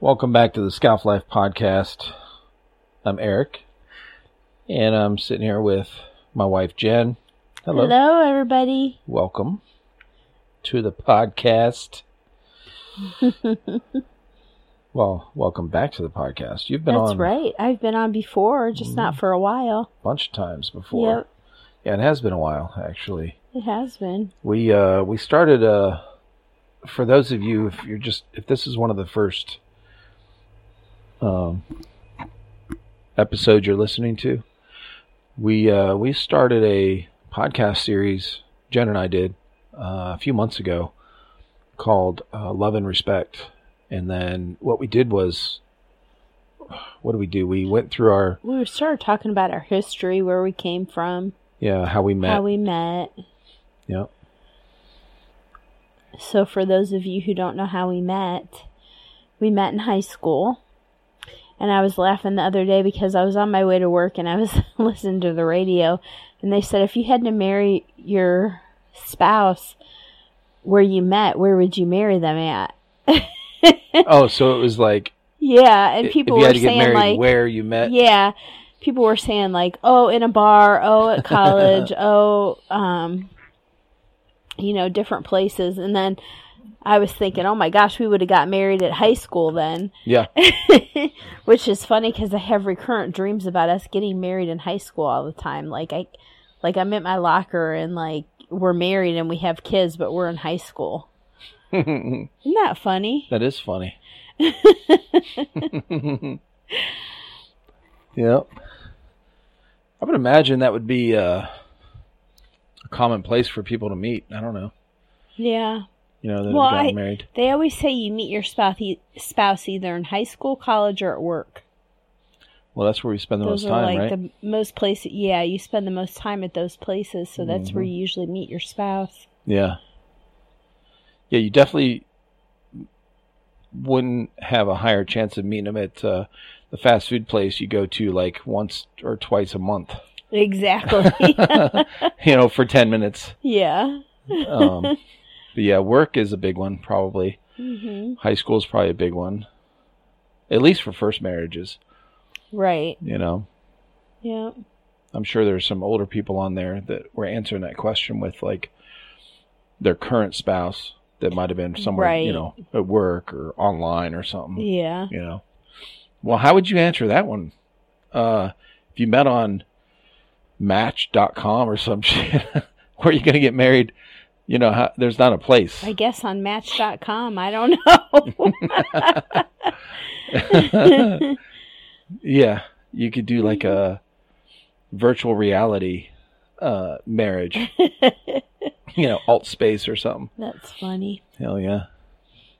Welcome back to the Scalf Life podcast. I'm Erik, and I'm sitting here with my wife Jen. Hello. Hello, everybody. Welcome to the podcast. well, welcome back to the podcast. You've been That's on right. I've been on before, just not for a while. a bunch of times before. Yep, Yeah, it has been a while actually. it has been. We uh we started uh for those of you if you're just if this is one of the first um episodes you're listening to, we uh we started a podcast series Jen and I did uh, a few months ago called uh, Love and Respect. And then what we did was what did we do? We went through our We started talking about our history, where we came from, yeah, how we met. how we met. yeah. So, for those of you who don't know how we met, we met in high school. And I was laughing the other day because I was on my way to work and I was listening to the radio. And they said, if you had to marry your spouse where you met, where would you marry them at? Oh, so it was like Yeah, and people were had to get saying like, where you met. yeah, people were saying like, oh, in a bar, oh, at college, oh, um, you know, different places, and then I was thinking, oh my gosh, we would have got married at high school then, Yeah. which is funny because I have recurrent dreams about us getting married in high school all the time. Like I, like I'm at my locker and like we're married and we have kids, but we're in high school. Isn't that funny? That is funny. yep. I would imagine that would be uh, a common place for people to meet. I don't know. Yeah. You know, that Well, have gotten I- married. They always say you meet your spouse, spouse either in high school, college, or at work. Well, that's where we spend the those most are time, like right? the most places. Yeah, you spend the most time at those places, so that's Mm-hmm. where you usually meet your spouse. Yeah. Yeah, you definitely wouldn't have a higher chance of meeting them at uh, the fast food place you go to like once or twice a month. Exactly. you know, for 10 minutes. yeah. Um, but yeah, work is a big one, probably. hmm High school is probably a big one, at least for first marriages. Right. You know, Yeah. I'm sure there's some older people on there that were answering that question with like their current spouse that might have been somewhere, you know, at work or online or something. Yeah. You know, well, how would you answer that one? Uh, if you met on Match.com or some shit, where are you going to get married? You know, how, there's not a place. I guess on Match.com. I don't know. Yeah, you could do like a virtual reality uh, marriage. you know, Altspace or something. that's funny. Hell yeah,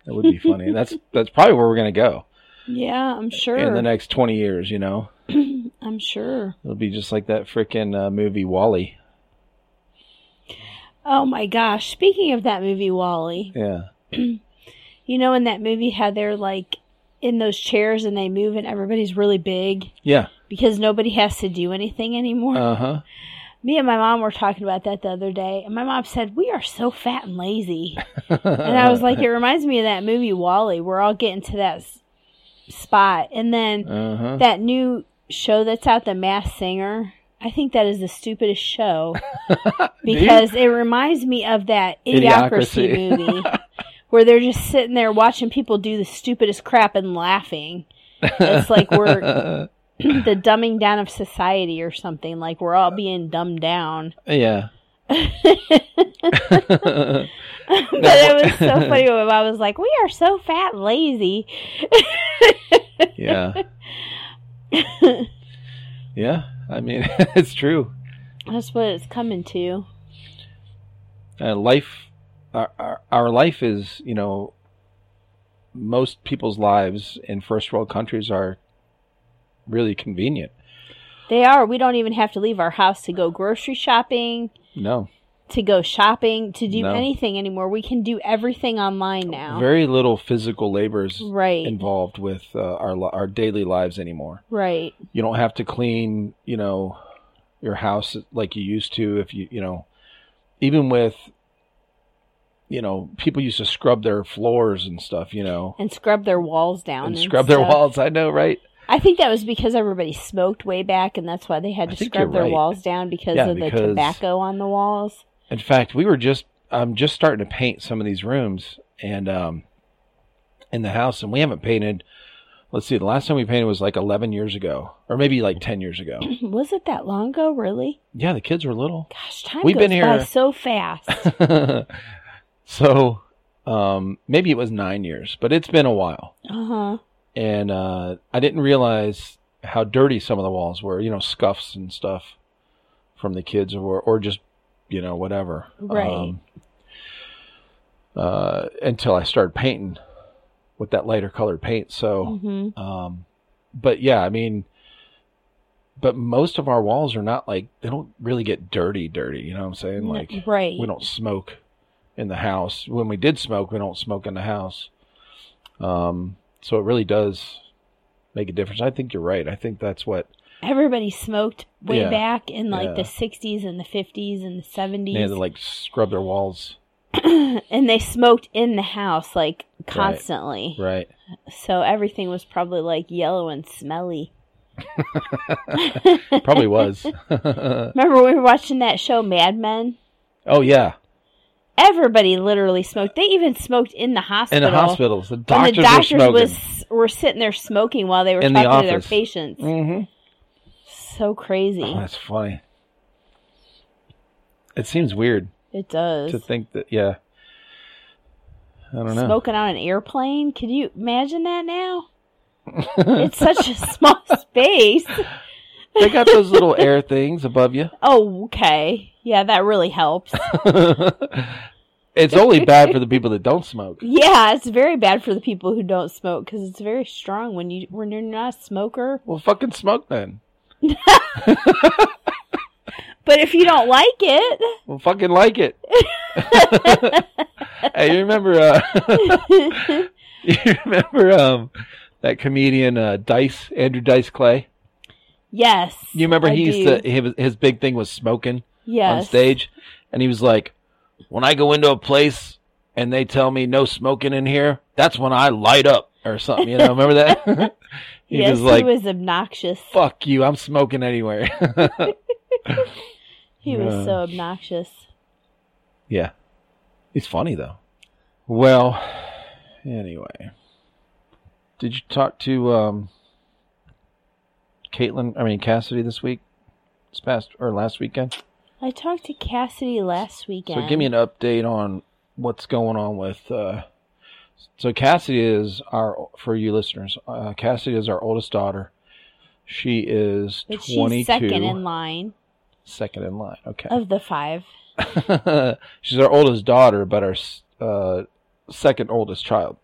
that would be funny. that's that's probably where we're gonna go Yeah, I'm sure. in the next twenty years. You know, I'm sure. it'll be just like that freaking uh, movie WALL-E. Oh my gosh. Speaking of that movie, WALL-E. Yeah, You know, in that movie, how they're like in those chairs and they move and everybody's really big yeah, because nobody has to do anything anymore. uh huh. Me and my mom were talking about that the other day, and my mom said, We are so fat and lazy. and I was like, It reminds me of that movie WALL-E. We're all getting to that spot. And then uh huh. that new show that's out, The Masked Singer. I think that is the stupidest show because it reminds me of that Idiocracy, Idiocracy. movie where they're just sitting there watching people do the stupidest crap and laughing. It's like we're the dumbing down of society or something. Like we're all being dumbed down. yeah. but it was so funny when I was like, "We are so fat and lazy." yeah. Yeah, I mean it's true. That's what it's coming to. uh, life our, our, our life is you know most people's lives in first world countries are really convenient They are. We don't even have to leave our house to go grocery shopping, no to go shopping, to do No. anything anymore. We can do everything online now. very little physical labor is right. involved with uh, our our daily lives anymore right. you don't have to clean you know your house like you used to if you you know even with you know, people used to scrub their floors and stuff, you know, and scrub their walls down and and scrub their walls. I know, right? I think that was because everybody smoked way back, and that's why they had to scrub their right. walls down because Yeah, of the because- tobacco on the walls. In fact, we were just I'm just starting to paint some of these rooms and um in the house and we haven't painted let's see, the last time we painted was like eleven years ago. Or maybe like ten years ago. Was it that long ago? Really? yeah, the kids were little. Gosh, time We've goes been by here- so fast. so um maybe it was nine years, but it's been a while. Uh huh. And uh I didn't realize how dirty some of the walls were, you know, scuffs and stuff from the kids or or just, you know, whatever. Right. Um, uh, until I started painting with that lighter colored paint. So, hmm um, but yeah, I mean, but most of our walls are not like they don't really get dirty, dirty. You know what I'm saying? Like right. we don't smoke in the house. When we did smoke, we don't smoke in the house. Um, so it really does make a difference. I think you're right. I think that's what Everybody smoked way Yeah. back in like Yeah. the 60s and the 50s and the 70s. they had to like scrub their walls. and they smoked in the house like constantly. Right. So everything was probably like yellow and smelly. Probably was. Remember we were watching that show Mad Men? oh yeah. Everybody literally smoked. They even smoked in the In hospital. the hospitals, the When doctors, the doctors were smoking. was were sitting there smoking while they were In the talking to their office. patients. Mm-hmm. So crazy. Oh, that's funny. It seems weird it does. to think that. Yeah. I don't know. Smoking on an airplane? Could you imagine that now? it's such a small space. they got those little air things above you. Oh, okay. Yeah, that really helps. it's only bad for the people that don't smoke. Yeah, it's very bad for the people who don't smoke because it's very strong when you when you're not a smoker. Well, fucking smoke then. But if you don't like it, Well, fucking like it. hey, you remember? Uh, you remember um, that comedian uh, Dice Andrew Dice Clay? yes. You remember I he used to his, his big thing was smoking yes. on stage, and he was like, "When I go into a place and they tell me no smoking in here, that's when I light up or something." You know, remember that? he yes, was like, he was obnoxious. "Fuck you, I'm smoking anywhere." He was Yeah. so obnoxious. yeah, he's funny though. Well, anyway, did you talk to um, Caitlin? I mean Cassidy this week, this past or last weekend? I talked to Cassidy last weekend. So give me an update on what's going on with. Uh, so Cassidy is our for you listeners. Uh, Cassidy is our oldest daughter. She is but twenty she's second in line Second in line. Okay. of the five. She's our oldest daughter, but our uh, second oldest child.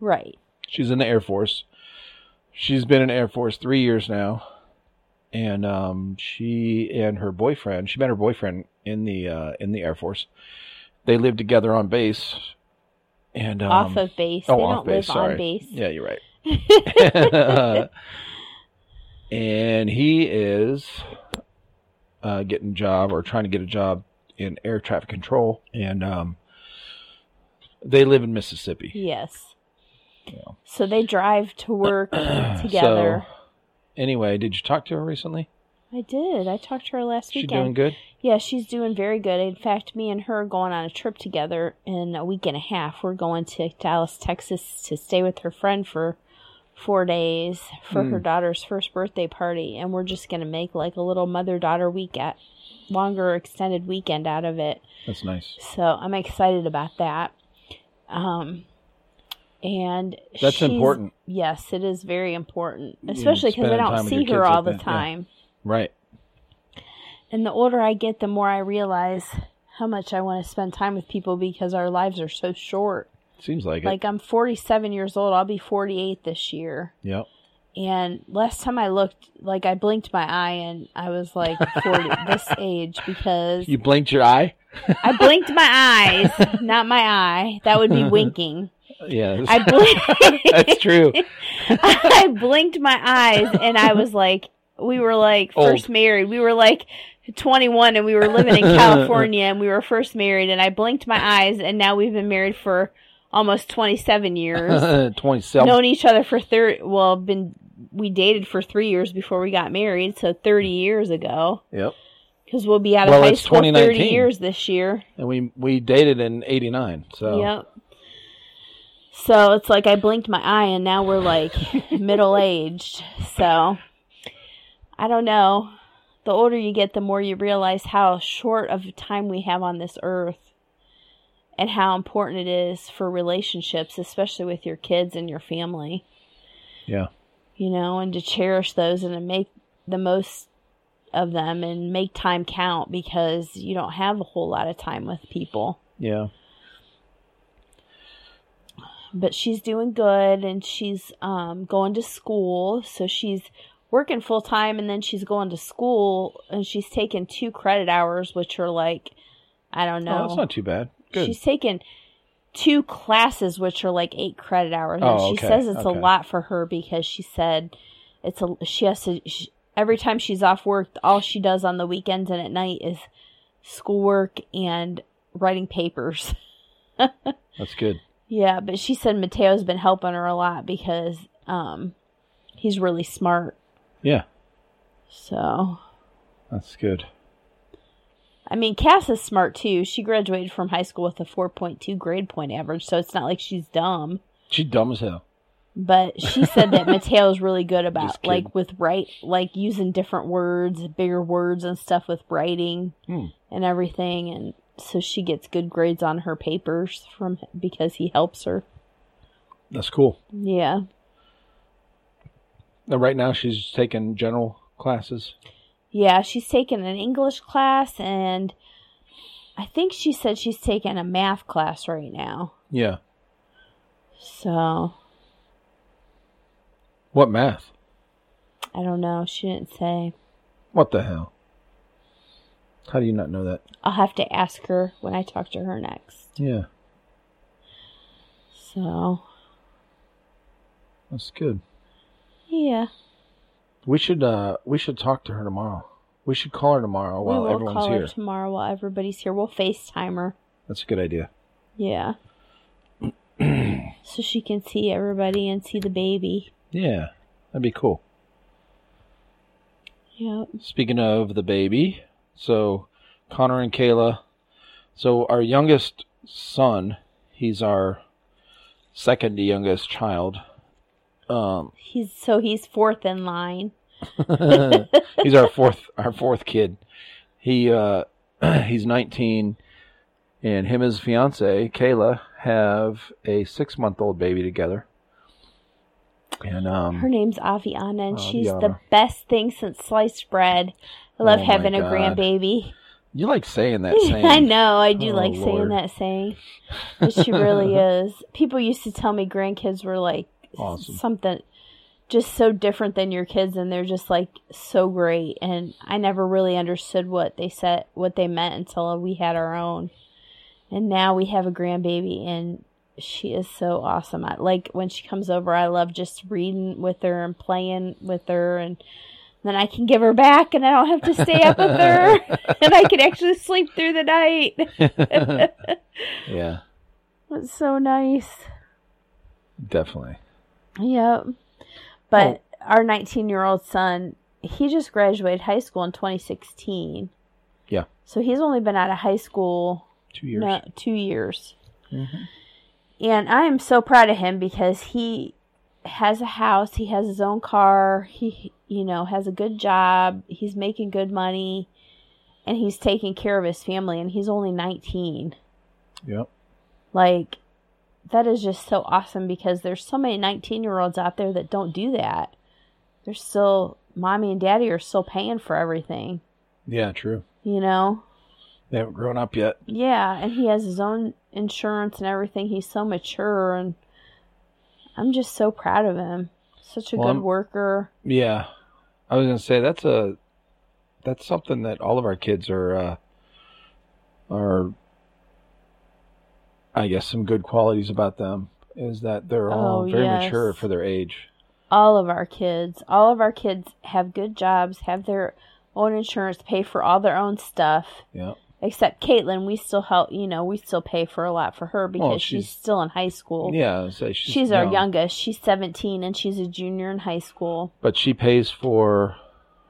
Right. She's in the Air Force. She's been in Air Force three years now, and um, she and her boyfriend. She met her boyfriend in the uh, in the Air Force. They lived together on base, and um, off of base. oh, they off don't base. live sorry. on base. Yeah, you're right. and he is uh, getting a job or trying to get a job in air traffic control, and um, they live in Mississippi. Yes. Yeah. So they drive to work together. So, anyway, did you talk to her recently? I did. I talked to her last She weekend. doing good? Yeah, she's doing very good. In fact, me and her are going on a trip together in a week and a half. We're going to Dallas, Texas to stay with her friend for four days for her Hmm. daughter's first birthday party. And we're just going to make like a little mother daughter week at longer extended weekend out of it. That's nice. So I'm excited about that. Um, and That's important. Yes, it is very important, especially because I don't see her all the time. Right. And the older I get, the more I realize how much I want to spend time with people because our lives are so short. Seems like, Like I'm 47 years old. I'll be 48 this year. Yep. And last time I looked, like I blinked my eye and I was like 40 this age because You blinked your eye? I blinked my eyes, not my eye. That would be winking. Yeah. I blinked. That's true. I blinked my eyes and I was like, we were like Old. first married. We were like 21 and we were living in California and we were first married and I blinked my eyes and now we've been married for almost 27 years. Twenty-seven. Known each other for 30 well, been we dated for 3 years before we got married, so 30 mm. years ago Yep. cuz we'll be out of Well, high school 30 years this year. And we we dated in '89. So Yep. So it's like I blinked my eye and now we're like middle aged. So I don't know. The older you get, the more you realize how short of time we have on this earth and how important it is for relationships, especially with your kids and your family, yeah. you know, and to cherish those and to make the most of them and make time count because you don't have a whole lot of time with people. Yeah. but she's doing good and she's um, going to school so she's working full time and then she's going to school and she's taking two credit hours which are like i don't know Oh, that's not too bad. Good. she's taking two classes which are like eight credit hours Oh, and she okay, says it's okay. a lot for her because she said it's a she has to she, every time she's off work all she does on the weekends and at night is schoolwork and writing papers That's good. yeah, but she said Mateo's been helping her a lot because um he's really smart. Yeah. So, That's good. I mean, Cass is smart too. She graduated from high school with a 4.2 grade point average, so it's not like she's dumb. She's dumb as hell. But she said that Mateo's really good about like with write like using different words, bigger words and stuff with writing Hmm. and everything and so she gets good grades on her papers from because he helps her. That's cool. Yeah. Now, right now, she's taking general classes. Yeah, she's taken an English class and I think she said she's taking a math class right now. Yeah. So, What math? I don't know. She didn't say. What the hell? How do you not know that? I'll have to ask her when I talk to her next. Yeah, So, that's good. Yeah. We should uh we should talk to her tomorrow. We should call her tomorrow we while will everyone's call here. her tomorrow while everybody's here. We'll FaceTime her. That's a good idea. Yeah. so she can see everybody and see the baby. Yeah, that'd be cool. Yep. Speaking of the baby, so Connor and Kayla, so our youngest son, he's our second youngest child. Um, He's so he's fourth in line. he's our fourth our fourth kid. He uh he's 19 and him and his fiance Kayla have a 6-month-old baby together. And um Her name's Aviana, and she's the best thing since sliced bread. I love Oh having a grandbaby. you like saying that saying. I know, I do Oh, like saying that saying. But she really is. People used to tell me grandkids were like Awesome. something just so different than your kids and they're just like so great and I never really understood what they said what they meant until we had our own. And now we have a grandbaby and she is so awesome. I, like when she comes over, I love just reading with her and playing with her and then I can give her back and I don't have to stay up with her and I can actually sleep through the night. yeah, It's so nice. definitely. Yep. But our 19 year old son, he just graduated high school in 2016. Yeah. So he's only been out of high school 2 years. no, two years. Mhm. And I am so proud of him because he has a house, he has his own car, he, you know, has a good job, he's making good money, and he's taking care of his family, and he's only 19. Yep. Like, that is just so awesome because there's so many 19 year olds out there that don't do that. They're still, mommy and daddy are still paying for everything, Yeah, true. you know? They haven't grown up yet. Yeah, and he has his own insurance and everything. He's so mature, and I'm just so proud of him. Such a Well, good I'm- worker. Yeah, I was gonna say that's a that's something that all of our kids are uh, are. I guess some good qualities about them is that they're all Oh, very yes. mature for their age. all of our kids. All of our kids have good jobs, have their own insurance, pay for all their own stuff. Yeah. Except Caitlin, we still help. You know, we still pay for a lot for her because Well, she's, she's- still in high school. Yeah. So she's, She's our young, youngest. She's 17 and she's a junior in high school. But she pays for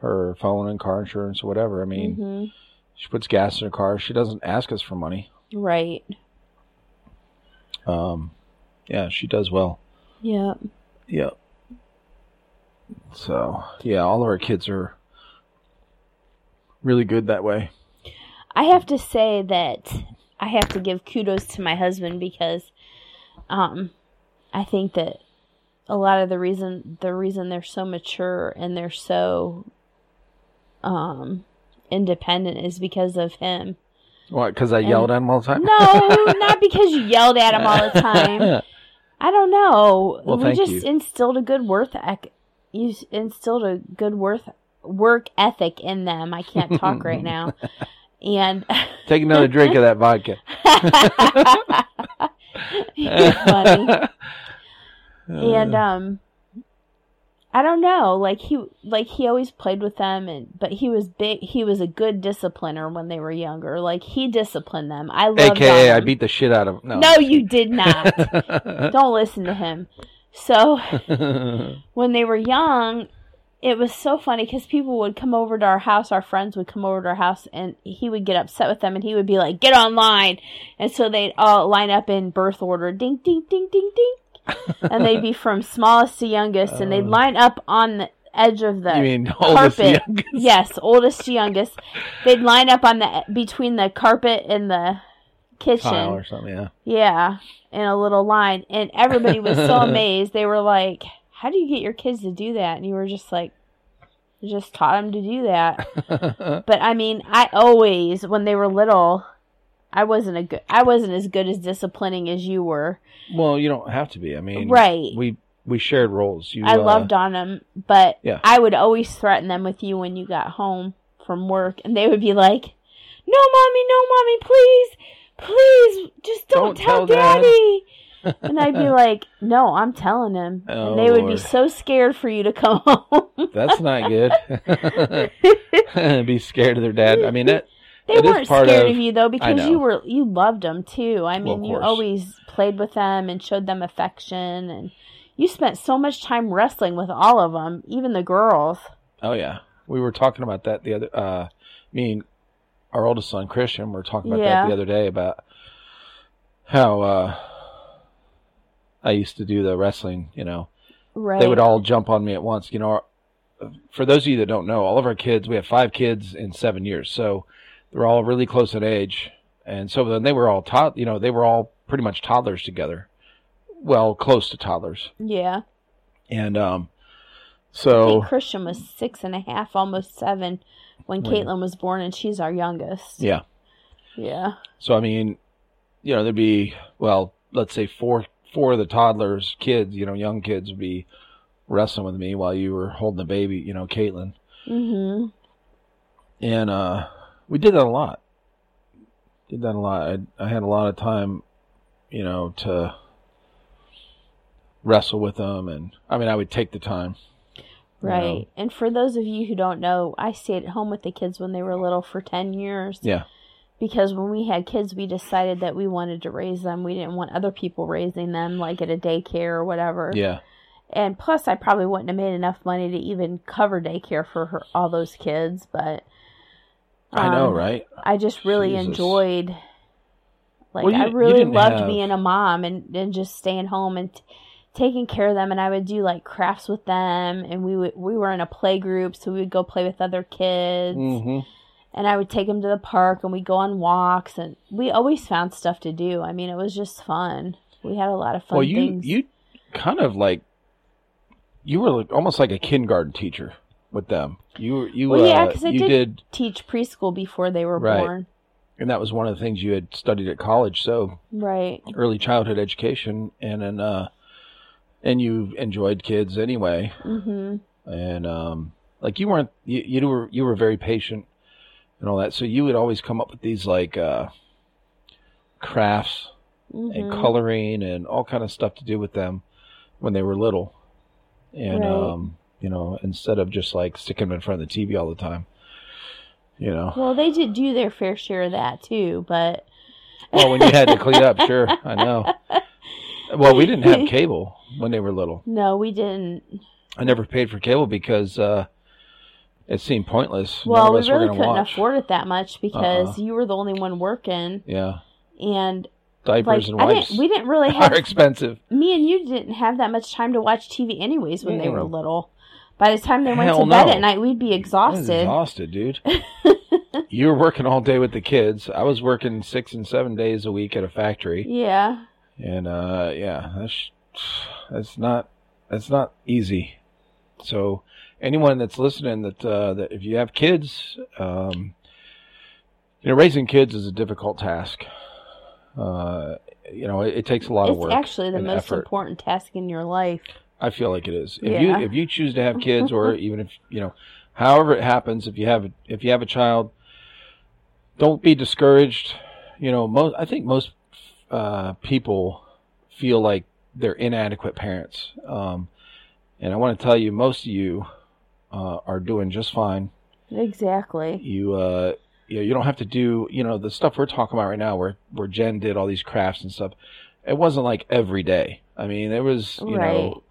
her phone and car insurance or whatever. I mean, hmm she puts gas in her car. She doesn't ask us for money. Right. Um, yeah, she does well. Yeah. Yeah. So yeah, all of our kids are really good that way. I have to say that I have to give kudos to my husband because um I think that a lot of the reason the reason they're so mature and they're so um independent is because of him. What? Because I yelled at him all the time. No, not because you yelled at him all the time. I don't know. Well, we just you. instilled a good work ec- you instilled a good worth work ethic in them. I can't talk right now. And Take another drink of that vodka. Funny. And um I don't know, like he like he always played with them and but he was big he was a good discipliner when they were younger. Like he disciplined them. I loved AKA, I beat the shit out of him. No. No, you did not. don't listen to him. So when they were young, it was so funny because people would come over to our house, our friends would come over to our house, and he would get upset with them, and he would be like, "Get online," and so they'd all line up in birth order, ding, ding, ding, ding, ding, and they'd be from smallest to youngest, and they'd uh. line up on the edge of the you mean oldest to carpet. youngest? Yes, oldest to youngest. They'd line up on the between the carpet and the kitchen. Tile or something, yeah. Yeah, in a little line. And everybody was so amazed. They were like, How do you get your kids to do that? And you were just like, just taught them to do that. But I mean, I always, when they were little, I wasn't a good, I wasn't as good as disciplining as you were. well, you don't have to be. I mean, Right. We we shared roles. You, I uh, loved on them, but yeah. I would always threaten them with you when you got home from work, and they would be like, "No, mommy, no, mommy, please, please, just don't, Don't tell, tell Dad." daddy." and I'd be like, "No, I'm telling him," Oh, and they would be so scared for you to come home. That's not good. be scared of their dad. I mean, that they It weren't part scared of- of, you though because you were you loved them too. I mean, of you always played with them and showed them affection, and you spent so much time wrestling with all of them, even the girls. Oh yeah, we were talking about that the other. Uh, me and our oldest son Christian we were talking about Yeah. that the other day about how uh, I used to do the wrestling. You know, Right. they would all jump on me at once. You know, for those of you that don't know, all of our kids, we have five kids in seven years, so they're all really close in age, and so then they were all taught. You know, they were all pretty much toddlers together. Well, close to toddlers, Yeah. and um, I so think Christian was six and a half, almost seven, when When- Caitlin was born, and she's our youngest. yeah. Yeah. So I mean, you know, there'd be well, let's say four four of the toddlers, kids, you know, young kids would be wrestling with me while you were holding the baby, you know, Caitlin. Mm-hmm. And uh we did that a lot. Did that a lot. I I had a lot of time, you know, to wrestle with them and I mean I would take the time. you know. Right. And for those of you who don't know, I stayed at home with the kids when they were little for 10 years. Yeah. Because when we had kids, we decided that we wanted to raise them. We didn't want other people raising them, like at a daycare or whatever. Yeah. And plus, I probably wouldn't have made enough money to even cover daycare for her, all those kids. But I know, um, right? I just really Jesus. enjoyed. Like Well, you- I really loved have- being a mom and, and just staying home and t- taking care of them. And I would do like crafts with them, and we would we were in a play group, so we would go play with other kids. hmm And I would take them to the park, and we'd go on walks, and we always found stuff to do. I mean, it was just fun. We had a lot of fun Well, you things. you kind of like you were like, almost like a kindergarten teacher with them. You you Well, yeah, uh, 'cause I you did- did, teach preschool before they were Right. born. and that was one of the things you had studied at college. So Right. early childhood education, and then uh, and you enjoyed kids anyway, Mhm. and um, like you weren't you, you were you were very patient and all that. So you would always come up with these like uh, crafts and Mhm. coloring and all kind of stuff to do with them when they were little. and Right. um, you know, instead of just like sticking them in front of the TV all the time, you know. Well, they did do their fair share of that too, but Well, when you had to clean up, sure, I know. Well, we didn't have cable when they were little. no, we didn't. I never paid for cable because uh, it seemed pointless. Well, we really couldn't watch. afford it that much because Uh-uh. you were the only one working, Yeah, and diapers like and I wipes didn't. We didn't really are have. expensive. me and you didn't have that much time to watch TV anyways when they were little. By the time they went Hell to bed no. at night, we'd be exhausted. exhausted, dude. you were working all day with the kids. I was working six and seven days a week at a factory, Yeah. and uh, yeah, that's that's not that's not easy. So, anyone that's listening, that uh, that if you have kids, um, you know, raising kids is a difficult task. Uh, you know, it, it takes a lot of It's work. actually the most effort. important task in your life. I feel like it is. If Yeah. you if you choose to have kids, or even if you know, however it happens, if you have if you have a child, don't be discouraged. You know, most I think most uh, people feel like they're inadequate parents, um, and I want to tell you, most of you uh, are doing just fine. Exactly. You uh, you know, you don't have to do you know the stuff we're talking about right now, where where Jen did all these crafts and stuff. It wasn't like every day. I mean, it was you Right. know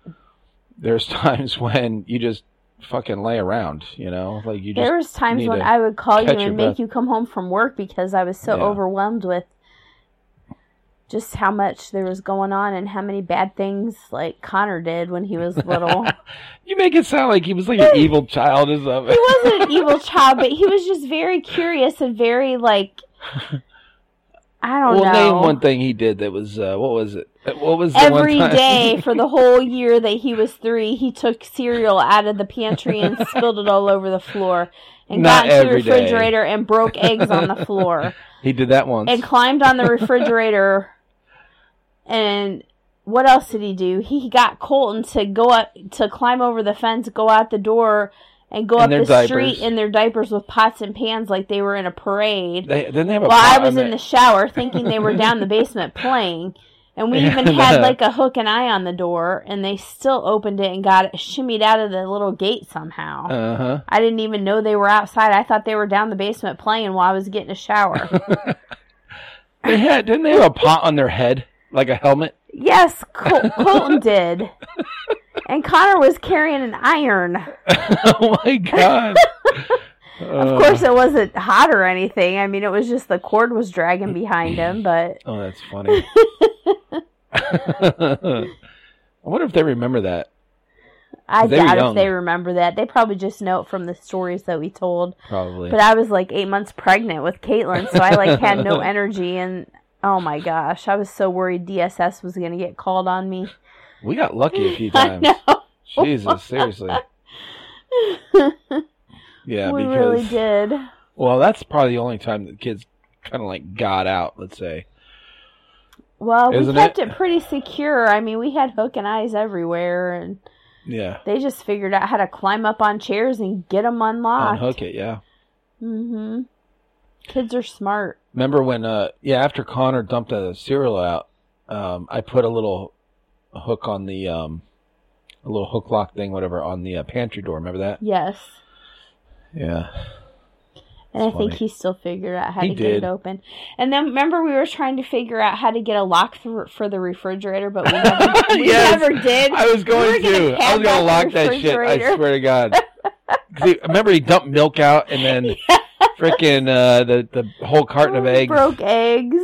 there's times when you just fucking lay around, you know, like you just There was times when I would call you and make breath. you come home from work because I was so Yeah. overwhelmed with just how much there was going on and how many bad things like Connor did when he was little. you make it sound like he was like an evil child or something. he wasn't an evil child, but he was just very curious and very like I don't well, know. name one thing he did that was uh, what was it? What was the Every one time? day for the whole year that he was three, he took cereal out of the pantry and spilled it all over the floor, and Not got into the every day. refrigerator and broke eggs on the floor, he did that once. and climbed on the refrigerator. And what else did he do? He got Colton to go up to climb over the fence, go out the door, and go In up the street in their diapers with pots and pans like they were in a parade. they didn't they have a While I pot was on in the shower thinking they were down the basement playing. And we even had uh, like a hook and eye on the door, and they still opened it and got it shimmied out of the little gate somehow. Uh huh. I didn't even know they were outside. I thought they were down the basement playing while I was getting a shower. They had didn't they have a pot on their head like a helmet? yes, Col- Colton did. And Connor was carrying an iron. oh my god! Of uh, course, it wasn't hot or anything. I mean, it was just the cord was dragging behind him, but Oh, that's funny. I wonder if they remember that. I They doubt if they remember that. They probably just know it from the stories that we told. Probably. But I was like eight months pregnant with Caitlin, so I like had no energy, and oh my gosh, I was so worried DSS was gonna get called on me. we got lucky a few times. Jesus, seriously. Yeah, we because really did. well, that's probably the only time the kids kind of like got out. Let's say. Well, Isn't we kept it? it? pretty secure. I mean, we had hook and eyes everywhere, and Yeah. they just figured out how to climb up on chairs and get them unlocked. Unhook it. Yeah. Mm-hmm. Kids are smart. Remember when? Uh, yeah. After Connor dumped the cereal out, um, I put a little hook on the um, a little hook lock thing, whatever, on the uh, pantry door. Remember that? Yes. Yeah. And That's I think funny. he still figured out how He to get it open. And then remember we were trying to figure out how to get a lock for, for the refrigerator, but we never, we Yes. never did. I was We going were gonna. I was gonna lock that shit. I swear to God. he- remember he dumped milk out and then freaking uh, the the whole carton of eggs. Broke eggs.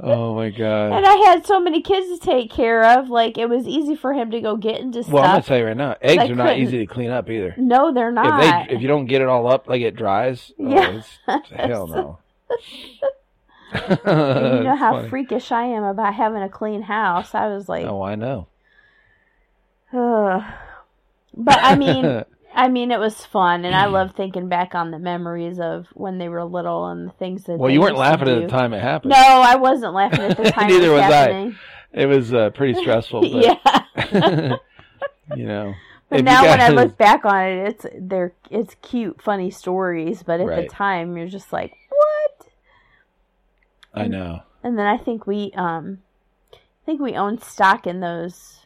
Oh my god. And I had so many kids to take care of. Like it was easy for him to go get into stuff. Well, I'm gonna tell you right now, eggs are not easy to clean up either. no, they're not. If they if you don't get it all up like it dries, oh, Yeah. it's, hell no. You know how funny. freakish I am about having a clean house. I was like, Oh, I know. Ugh. but I mean, I mean, it was fun, and I love thinking back on the memories of when they were little and the things that. well, you weren't laughing at the time it happened. No, I wasn't laughing at the time. Neither it was, was I. It was uh, pretty stressful. But, yeah. you know. But now when I look back on it, it's they're it's cute, funny stories. But at the time, you're just like, what? I know. And then I think we um, I think we owned stock in those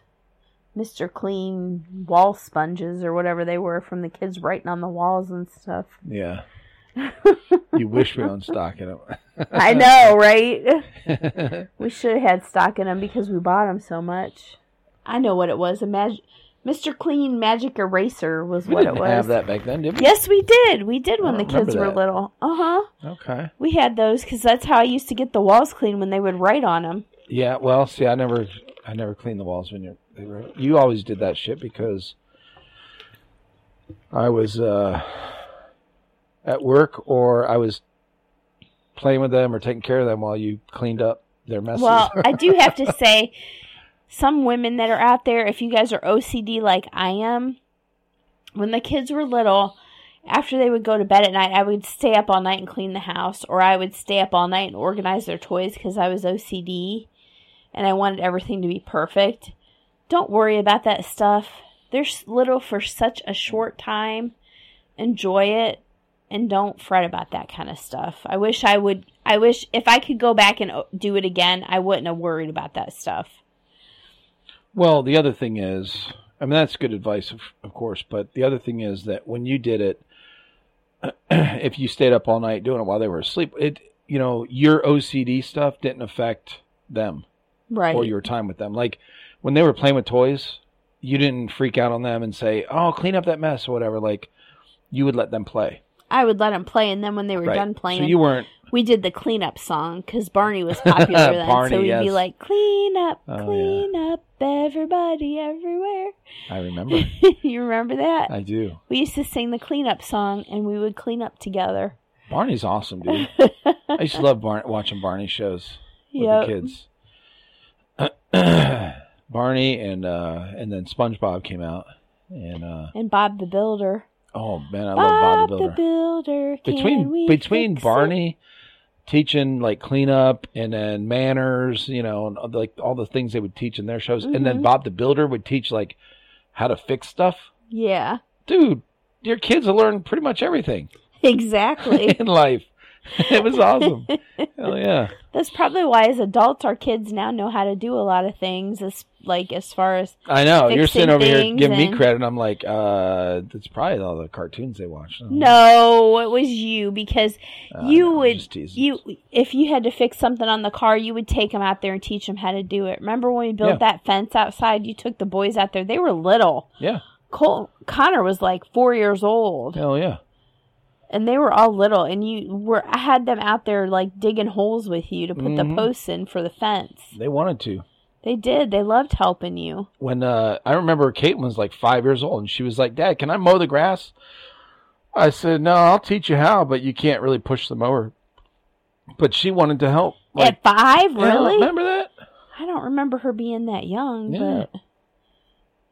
Mr. Clean wall sponges or whatever they were from the kids writing on the walls and stuff. Yeah. you wish we owned stock in them. I know, right? we should have had stock in them because we bought them so much. I know what it was. A mag- Mr. Clean Magic Eraser was we what it was. have that back then, did we? Yes, we did. We did when the kids were little. Uh huh. Okay. We had those because that's how I used to get the walls clean when they would write on them. Yeah. Well, see, I never, I never cleaned the walls when you. You always did that shit because I was uh, at work or I was playing with them or taking care of them while you cleaned up their messes. Well, I do have to say, some women that are out there, if you guys are OCD like I am, when the kids were little, after they would go to bed at night, I would stay up all night and clean the house, or I would stay up all night and organize their toys because I was OCD and I wanted everything to be perfect. Don't worry about that stuff. They're little for such a short time. Enjoy it and don't fret about that kind of stuff. I wish I would. I wish if I could go back and uh, do it again, I wouldn't have worried about that stuff. Well, the other thing is, I mean, that's good advice, of, of course, but the other thing is that when you did it, if you stayed up all night doing it while they were asleep, it, you know, your OCD stuff didn't affect them Right. or your time with them. Like when they were playing with toys, you didn't freak out on them and say, "Oh, clean up that mess" or whatever. Like you would let them play. I would let them play, and then when they were right. done playing, So you weren't. we did the cleanup song because Barney was popular then. Barney, so we'd be like, "Clean up, Oh, clean up, everybody, everywhere." I remember. you remember that? I do. we used to sing the cleanup song, and we would clean up together. Barney's awesome, dude. I used to love Bar- watching Barney shows with Yep. the kids. Barney and uh, and then SpongeBob came out, and uh, And Bob the Builder. oh man, I love Bob the Builder. Builder. can between we between fix it? Barney teaching like cleanup and then manners, you know, and the- like all the things they would teach in their shows, and then Mhm. Bob the Builder would teach like how to fix stuff. Yeah, Dude, your kids will learn pretty much everything exactly. in life. it was awesome. Hell yeah. That's probably why, as adults, our kids now know how to do a lot of things. As like as far as I know. You're sitting over here giving me and- credit. I'm like, uh, that's probably all the cartoons they watch. I know. no, it was you because Uh, you no, would you if you had to fix something on the car, you would take them out there and teach them how to do it. Remember when we built Yeah. that fence outside? You took the boys out there. They were little. Yeah. Cole Connor was like four years old, Hell yeah. And they were all little. And you were I had them out there like digging holes with you to put Mhm. the posts in for the fence. They wanted to. They did. They loved helping you. when uh, I remember Caitlin was like five years old and she was like, Dad, can I mow the grass? I said, No, I'll teach you how, but you can't really push the mower. But she wanted to help. Like, At five, really? remember that? I don't remember her being that young, Yeah. but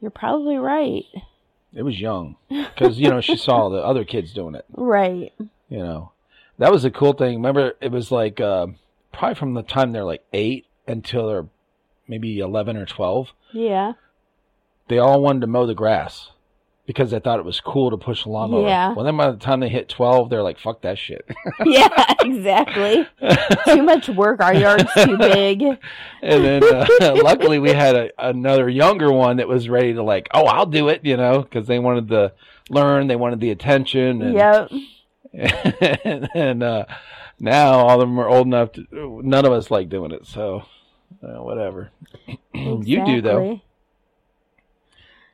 you're probably right. It was young because you know she saw the other kids doing it. Right. You know, that was a cool thing. Remember, it was like uh, probably from the time they're like eight until they're maybe eleven or twelve. Yeah. They all wanted to mow the grass because they thought it was cool to push the lawnmower. Yeah. Well, then by the time they hit twelve, they're like, "Fuck that shit." yeah, exactly. too much work. Our yard's too big. And then, uh, luckily, we had a, another younger one that was ready to like, oh, I'll do it, you know, because they wanted to learn, they wanted the attention, and Yep. and, and uh, now all of them are old enough to. None of us like doing it, so uh, whatever. You do though.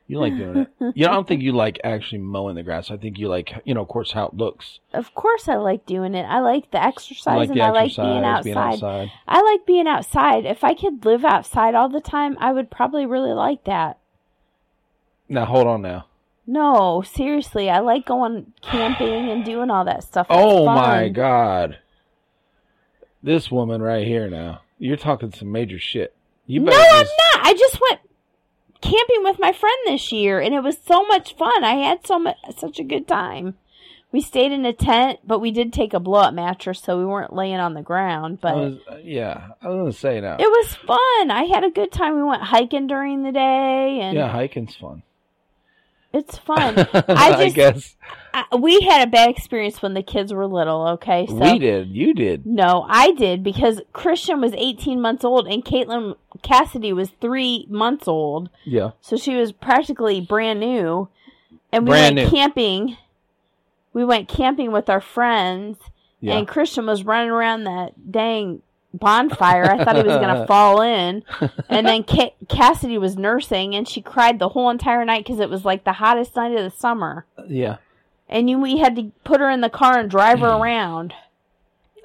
You like doing it. You know, I don't think you like actually mowing the grass. I think you like, you know, of course, how it looks. Of course, I like doing it. I like the exercise You like and the I like being outside. being outside. I like being outside. If I could live outside all the time, I would probably really like that. Now hold on now. No, seriously, I like going camping and doing all that stuff. Oh my god. This woman right here now. You're talking some major shit. You No, better I'm not. I just went camping with my friend this year, and it was so much fun. I had so much, such a good time. We stayed in a tent, but we did take a blow up mattress, so we weren't laying on the ground. I But was, uh, yeah, I was gonna say now. it was fun. I had a good time. We went hiking during the day, and Yeah, hiking's fun. It's fun. I just guess I, we had a bad experience when the kids were little. Okay, so we did. You did. no, I did because Christian was 18 months old and Caitlin Cassidy was three months old, Yeah. so she was practically brand new. And we Brand went new. camping. We went camping with our friends, Yeah. and Christian was running around that dang bonfire. I thought he was going to fall in. And then Ca- Cassidy was nursing, and she cried the whole entire night because it was like the hottest night of the summer. yeah. And you, we had to put her in the car and drive her around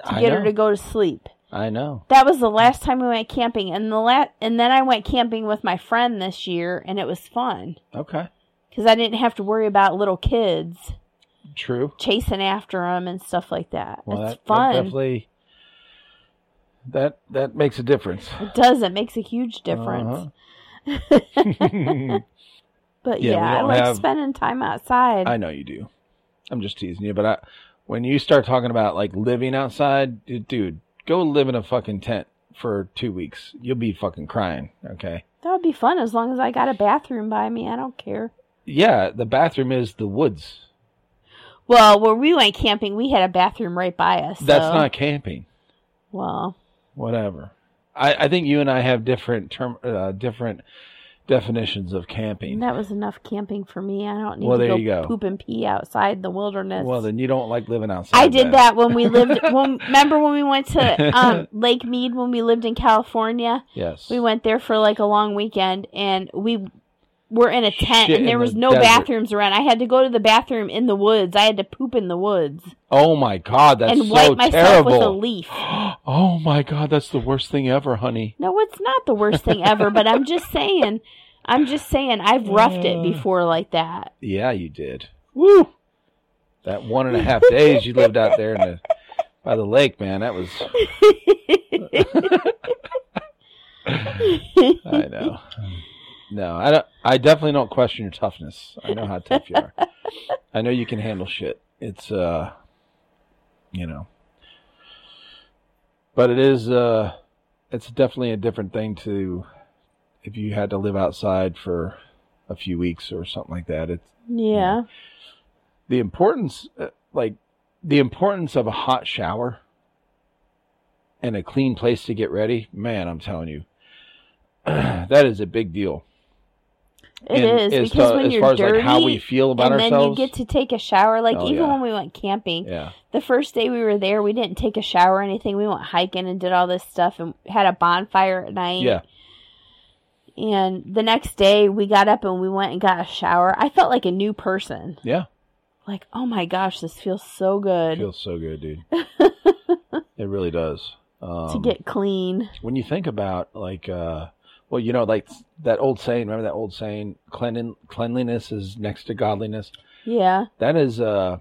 to I get know. her to go to sleep. I know. That was the last time we went camping, and the la- and then I went camping with my friend this year, and it was fun Okay. because I didn't have to worry about little kids True. chasing after them and stuff like that. Well, it's that, that fun. definitely that that makes a difference. it does. It makes a huge difference. Uh-huh. But Yeah, yeah, I like have- spending time outside. I know you do. I'm just teasing you, but I, when you start talking about like living outside, dude, dude, go live in a fucking tent for two weeks. You'll be fucking crying. Okay. that would be fun as long as I got a bathroom by me. I don't care. Yeah, the bathroom is the woods. Well, where we went camping, we had a bathroom right by us. That's not camping. well. Whatever. I, I think you and I have different term, uh, different definitions of camping. That was enough camping for me. I don't need Well, to there go, you go. poop and pee outside the wilderness. Well, then you don't like living outside. I did then. that when we lived. when, remember when we went to um, Lake Mead when we lived in California? Yes. We went there for like a long weekend, and we were in a tent, Shit and there was the no desert. bathrooms around. I had to go to the bathroom in the woods. I had to poop in the woods Oh my god, that's and so wipe myself terrible. with a leaf. Oh my god, that's the worst thing ever, honey. No, it's not the worst thing ever, but I'm just saying. I'm just saying I've roughed it before like that. Yeah, you did. Woo! That one and a half days you lived out there in the by the lake, man, that was I know. No, I don't I definitely don't question your toughness. I know how tough you are. I know you can handle shit. It's uh you know. But it is uh it's definitely a different thing to if you had to live outside for a few weeks or something like that. It's Yeah. the importance uh, like the importance of a hot shower and a clean place to get ready man i'm telling you that is a big deal It is as because to- when as you're far as dirty, like how we feel about and then you get to take a shower. Like Oh, even yeah. when we went camping, yeah the first day we were there, we didn't take a shower or anything. We went hiking and did all this stuff and had a bonfire at night. yeah And the next day we got up and we went and got a shower. I felt like a new person. yeah Like, oh my gosh, this feels so good feels so good dude it really does um, to get clean. when you think about like uh well you know like that old saying remember that old saying Cleanlin- cleanliness is next to godliness Yeah. that is uh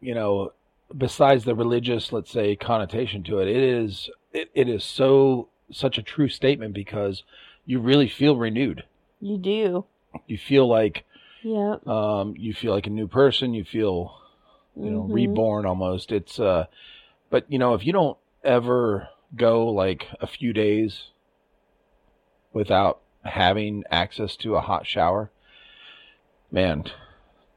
you know besides the religious let's say connotation to it it is it, it is so such a true statement because you really feel renewed You do. you feel like Yeah. um you feel like a new person you feel you know Mhm. reborn almost it's uh but you know if you don't ever go like a few days without having access to a hot shower man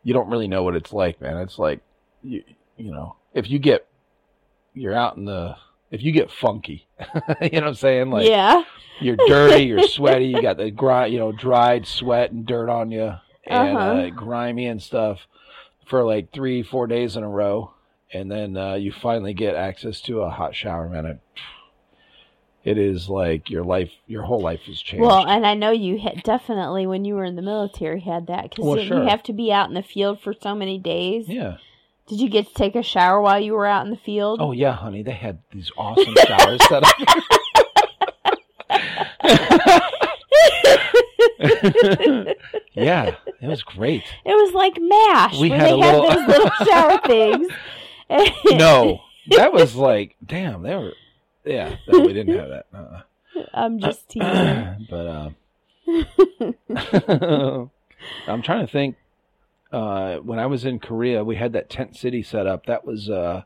you don't really know what it's like man it's like you you know if you get you're out in the if you get funky you know what i'm saying like yeah. you're dirty, you're sweaty, you got the gri- you know, dried sweat and dirt on you, and Uh-huh. uh, grimy and stuff for like three, four days in a row, and then uh, you finally get access to a hot shower, man. It, it is like your life, your whole life has changed. Well, and I know you had definitely when you were in the military had that because Well, sure. you have to be out in the field for so many days? yeah. Did you get to take a shower while you were out in the field? Oh yeah, honey, they had these awesome showers set up. yeah, it was great. It was like MASH, We had they a had little- those little shower things. No, that was like, damn, they were. Yeah, no, we didn't have that. Uh-uh. I'm just teasing. but um, I'm trying to think. Uh, when I was in Korea, we had that tent city set up. That was uh,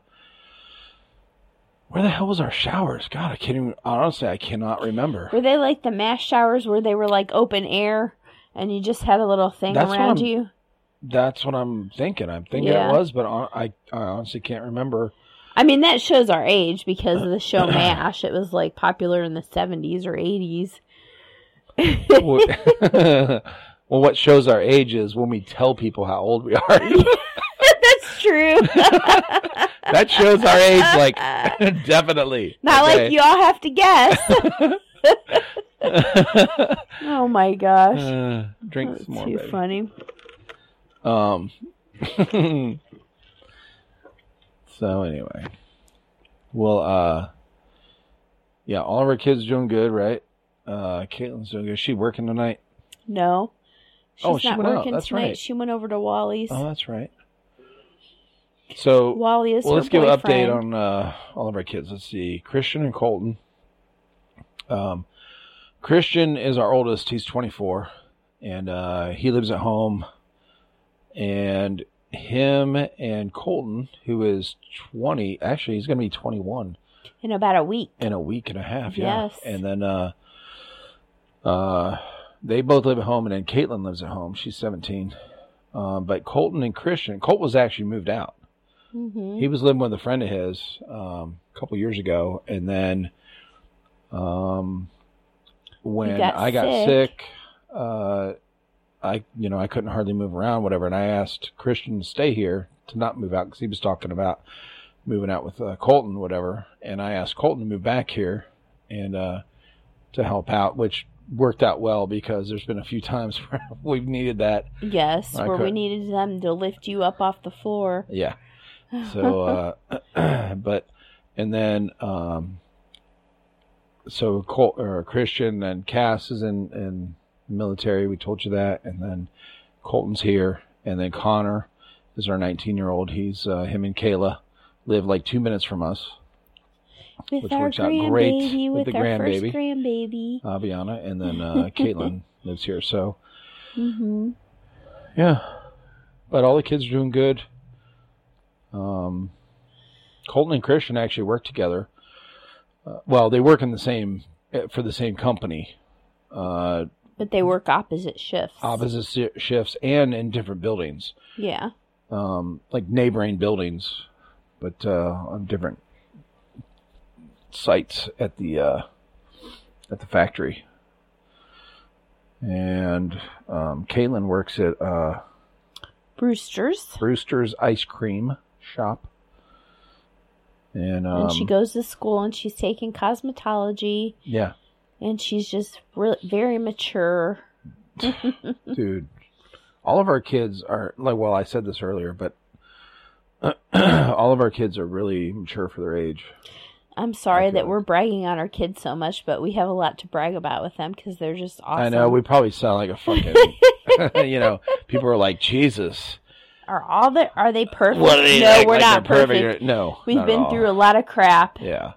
where the hell was our showers? God, I can't even. Honestly, I cannot remember. Were they like the mass showers where they were like open air and you just had a little thing That's around you? That's what I'm thinking. I'm thinking Yeah. it was, but I, I honestly can't remember. I mean, that shows our age because of the show MASH. It was like popular in the 70s or 80s. well, what shows our age is when we tell people how old we are. That's true. that shows our age, like definitely. Not Okay. like you all have to guess. oh my gosh. Uh, drink That's some more, too baby. funny. Um. So anyway, well, uh, yeah, all of our kids doing good, right? Uh, Caitlin's doing good. Is she working tonight? No. She's Oh, she not working tonight. right. She went over to Wally's. Oh, that's right. So Wally is well, let's give an update on uh, all of our kids. Let's see, Christian and Colton. Um, Christian is our oldest. He's 24, and uh, he lives at home. And him and Colton, who is 20, actually he's going to be 21 in about a week. in a week and a half. Yeah, Yes. and then uh, uh, they both live at home, and then Caitlin lives at home. She's 17. Um, but Colton and Christian, Colt was actually moved out hmm he was living with a friend of his um, a couple years ago, and then um, when got I got sick. sick, uh, I you know I couldn't hardly move around, whatever, and I asked Christian to stay here to not move out because he was talking about moving out with uh, Colton, whatever, and I asked Colton to move back here and uh, to help out, which worked out well because there's been a few times where we've needed that. Yes, where we needed them to lift you up off the floor. Yeah. So, uh, but, and then, um, so Col- or Christian and Cass is in, in military. We told you that. And then Colton's here. And then Connor is our 19 year old. He's, uh, him and Kayla live like two minutes from us. With Which our works out great grandbaby, with with, the our grandbaby. first grandbaby. Aviana. And then, uh, Caitlin lives here. So, hmm Yeah, but all the kids are doing good. Um, Colton and Christian actually work together. Uh, well, they work in the same uh, for the same company, uh, But they work opposite shifts. opposite si- shifts, and in different buildings, Yeah. um, like neighboring buildings, but uh, on different sites at the uh, at the factory. And um, works at uh, Brewster's. Brewster's Ice Cream Shop. And, um, and she goes to school and she's taking cosmetology yeah, and she's just re- very mature. dude, all of our kids are like. Well, I said this earlier, but all of our kids are really mature for their age. I'm sorry that like- we're bragging on our kids so much, but we have a lot to brag about with them because they're just awesome. I know we probably sound like a fucking, you know, people are like Jesus. are all the are they perfect? What are they no, like, we're like not they're perfect. No, We've been through a lot of crap, Yeah,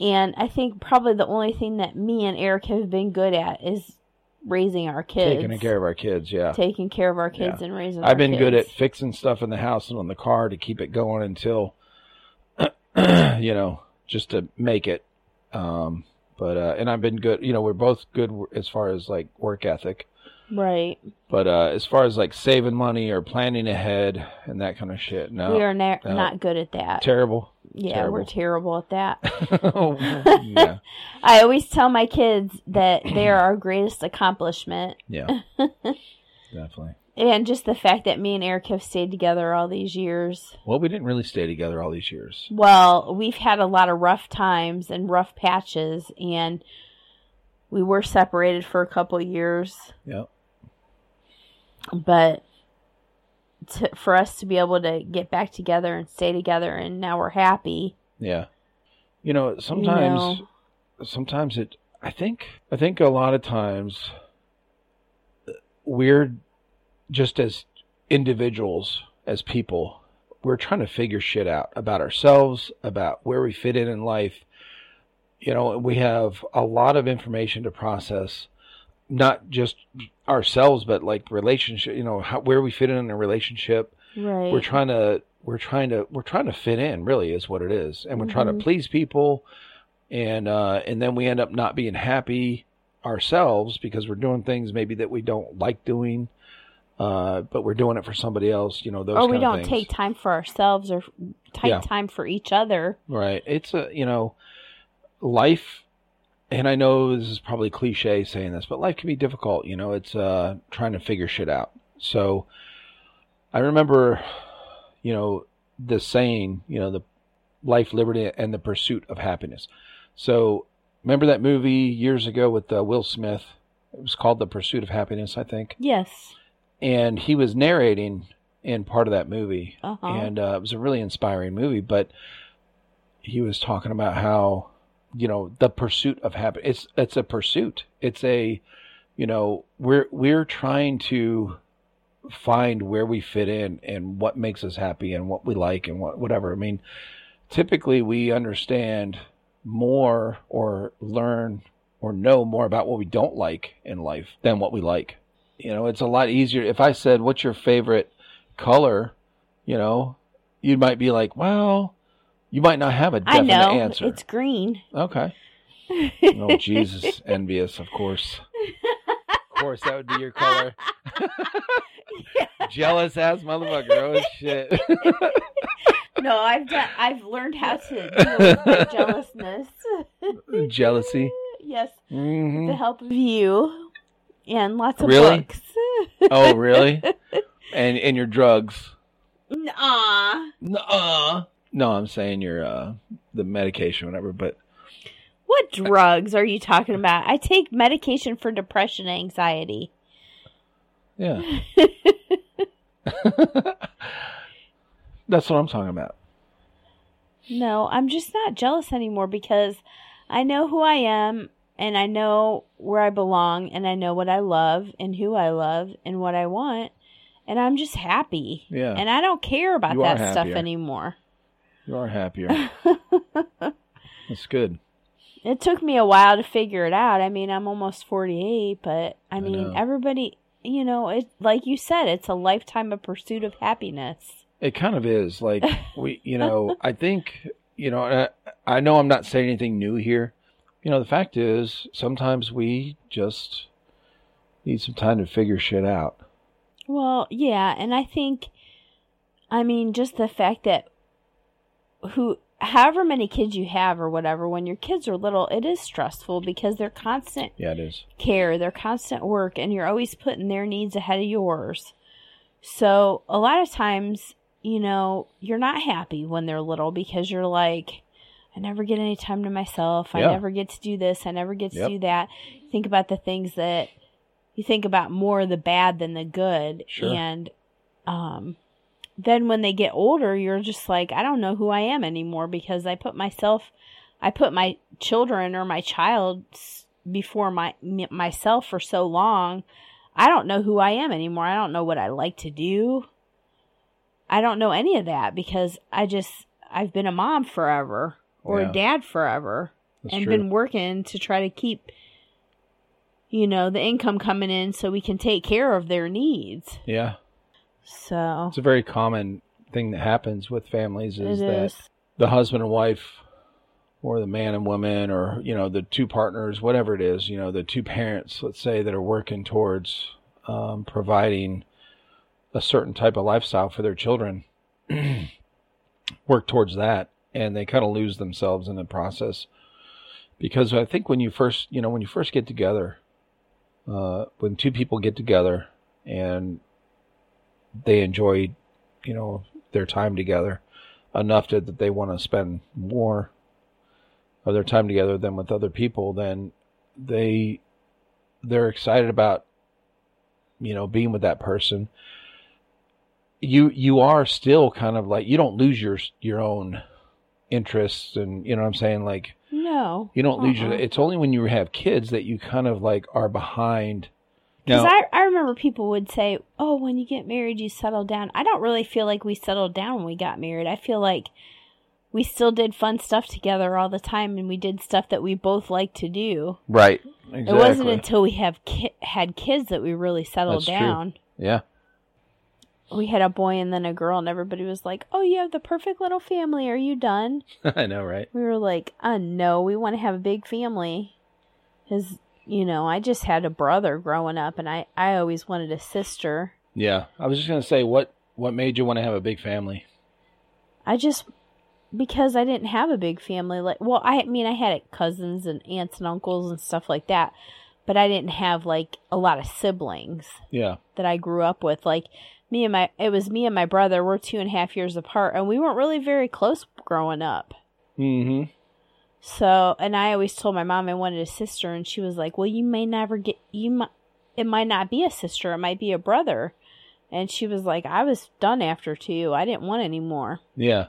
and I think probably the only thing that me and Erik have been good at is raising our kids, taking care of our kids. Yeah, taking care of our kids Yeah. and raising. I've been good at fixing stuff in the house and on the car to keep it going until, you know, just to make it. Um, but uh, and I've been good. You know, we're both good as far as like work ethic. Right. But uh, as far as like saving money or planning ahead and that kind of shit, no, we are na- no. not good at that. terrible. yeah, we're terrible at that. yeah, I always tell my kids that they are our greatest accomplishment. yeah, definitely. And just the fact that me and Erik have stayed together all these years. Well, we didn't really stay together all these years. Well, we've had a lot of rough times and rough patches, and we were separated for a couple years. Yeah, But to, for us to be able to get back together and stay together, and now we're happy. yeah. You know, sometimes. know. sometimes it i think i think a lot of times we're just as individuals as people we're trying to figure shit out about ourselves about where we fit in in life you know we have a lot of information to process not just ourselves but like relationship you know how, where we fit in in a relationship Right. we're trying to we're trying to we're trying to fit in really is what it is and we're trying Mhm. to please people and uh and then we end up not being happy ourselves because we're doing things maybe that we don't like doing uh, but we're doing it for somebody else. You know, those or we don't take time for ourselves or take Yeah. time for each other. Right. It's a, you know, life, and I know this is probably cliche saying this, but life can be difficult. You know, it's uh, trying to figure shit out. So I remember, you know, the saying, you know, the life, liberty, and the pursuit of happiness. So remember that movie years ago with uh, Will Smith? It was called The Pursuit of Happiness, I think. Yes. And he was narrating in part of that movie Uh-huh. and uh, it was a really inspiring movie. But he was talking about how you know the pursuit of happiness. It's it's a pursuit. It's a you know we're we're trying to find where we fit in and what makes us happy and what we like and what whatever. I mean, typically we understand more or learn or know more about what we don't like in life than what we like. You know, it's a lot easier if I said, "What's your favorite color?" You know, you might be like, "Well, you might not have a definite I know. answer." It's green. Okay. Oh Jesus, envious, of course. Of course, that would be your color. Jealous ass motherfucker. Oh shit. no, I've done, I've learned how to deal with my jealousness. Jealousy. yes, with hmm the help of you and lots of Really? books. Oh really? And and your drugs. Aw. Nuh-uh. No, I'm saying your uh the medication, whatever. But What drugs are you talking about? I take medication for depression and anxiety. yeah, that's what I'm talking about. No, I'm just not jealous anymore because I know who I am and I know where I belong and I know what I love and who I love and what I want and I'm just happy. Yeah. And I don't care about You that stuff anymore. You are happier. That's good. It took me a while to figure it out. I mean, I'm almost 48, but I I mean, know. everybody, you know, it like you said, it's a lifetime of pursuit of happiness. It kind of is like we, you know, I think, you know, I, I know I'm not saying anything new here. You know, the fact is sometimes we just need some time to figure shit out. Well, yeah, and I think, I mean, just the fact that who, however many kids you have or whatever, when your kids are little, it is stressful because they're constant Yeah, it is. care, they're constant work, and you're always putting their needs ahead of yours. So a lot of times, you know, you're not happy when they're little because you're like, I never get any time to myself. I Yeah. never get to do this. I never get to Yep. do that. Think about the things that you think about more the bad than the good. Sure. And um then when they get older, you're just like, I don't know who I am anymore because I put myself I put my children or my child before my myself for so long. I don't know who I am anymore. I don't know what I like to do. I don't know any of that because I just I've been a mom forever or Yeah. a dad forever That's and true. been working to try to keep you know the income coming in so we can take care of their needs. yeah. So It's a very common thing that happens with families is is. that the husband and wife or the man and woman or you know the two partners whatever it is you know the two parents let's say that are working towards um, providing a certain type of lifestyle for their children work towards that and they kind of lose themselves in the process because i think when you first you know when you first get together uh, when two people get together and they enjoy you know their time together enough to, that they want to spend more of their time together than with other people then they they're excited about you know being with that person you you are still kind of like you don't lose your your own interests and you know what I'm saying like no. you don't lose your Uh-uh. it's only when you have kids that you kind of like are behind Because I, I remember people would say, oh, when you get married, you settle down. I don't really feel like we settled down when we got married. I feel like we still did fun stuff together all the time and we did stuff that we both liked to do. right exactly It wasn't until we have ki- had kids that we really settled That's true. down. yeah We had a boy and then a girl, and everybody was like, oh, you have the perfect little family. Are you done? I know right We were like, uh, no, we want to have a big family. Because, you know, I just had a brother growing up, and I, I always wanted a sister. Yeah, I was just gonna say what what made you want to have a big family? I just because I didn't have a big family like well I mean I had cousins and aunts and uncles and stuff like that but I didn't have like a lot of siblings Yeah, that I grew up with like me and my it was me and my brother we're two and a half years apart and we weren't really very close growing up mm-hmm. So and I always told my mom I wanted a sister and she was like well you may never get you might it might not be a sister it might be a brother and she was like I was done after two I didn't want any more Yeah,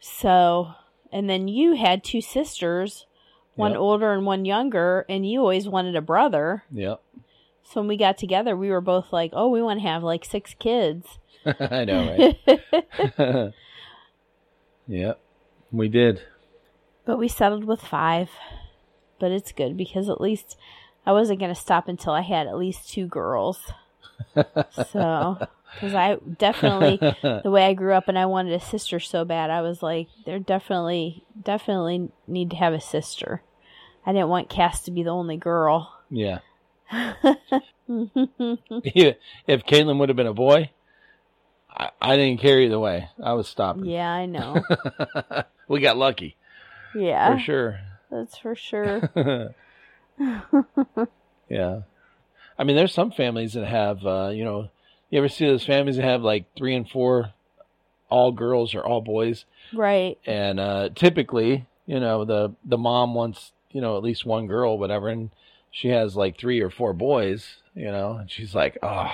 So, and then you had two sisters, one Yep. older and one younger, and you always wanted a brother. yeah. So when we got together, we were both like, "Oh, we want to have like six kids." I know, right? yeah, we did. But we settled with five. But it's good because at least I wasn't going to stop until I had at least two girls. so, because I definitely the way I grew up and I wanted a sister so bad, I was like, there definitely, definitely need to have a sister. I didn't want Cass to be the only girl. Yeah. If Caitlin would have been a boy, I, I didn't care either way. I was stopping. Yeah, I know. we got lucky Yeah, for sure. that's for sure. yeah. I mean, there's some families that have, uh, you know, you ever see those families that have like three and four, all girls or all boys, right. and uh, typically, you know, the the mom wants, you know, at least one girl, whatever, and she has like three or four boys, you know, and she's like, oh,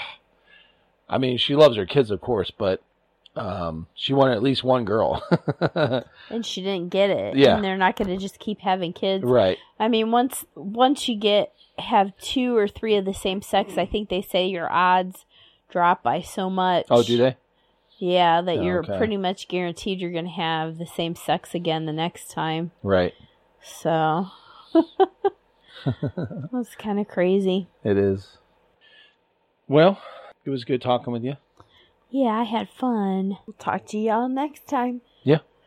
I mean, she loves her kids, of course, but um, she wanted at least one girl, And she didn't get it. Yeah. And they're not going to just keep having kids. right? I mean, once once you get have two or three of the same sex, I think they say your odds drop by so much. Oh, do they? Yeah, that Oh, you're okay. pretty much guaranteed you're going to have the same sex again the next time. Right. So that's kind of crazy. It is. Well, it was good talking with you. Yeah, I had fun. We'll talk to y'all next time. Yeah.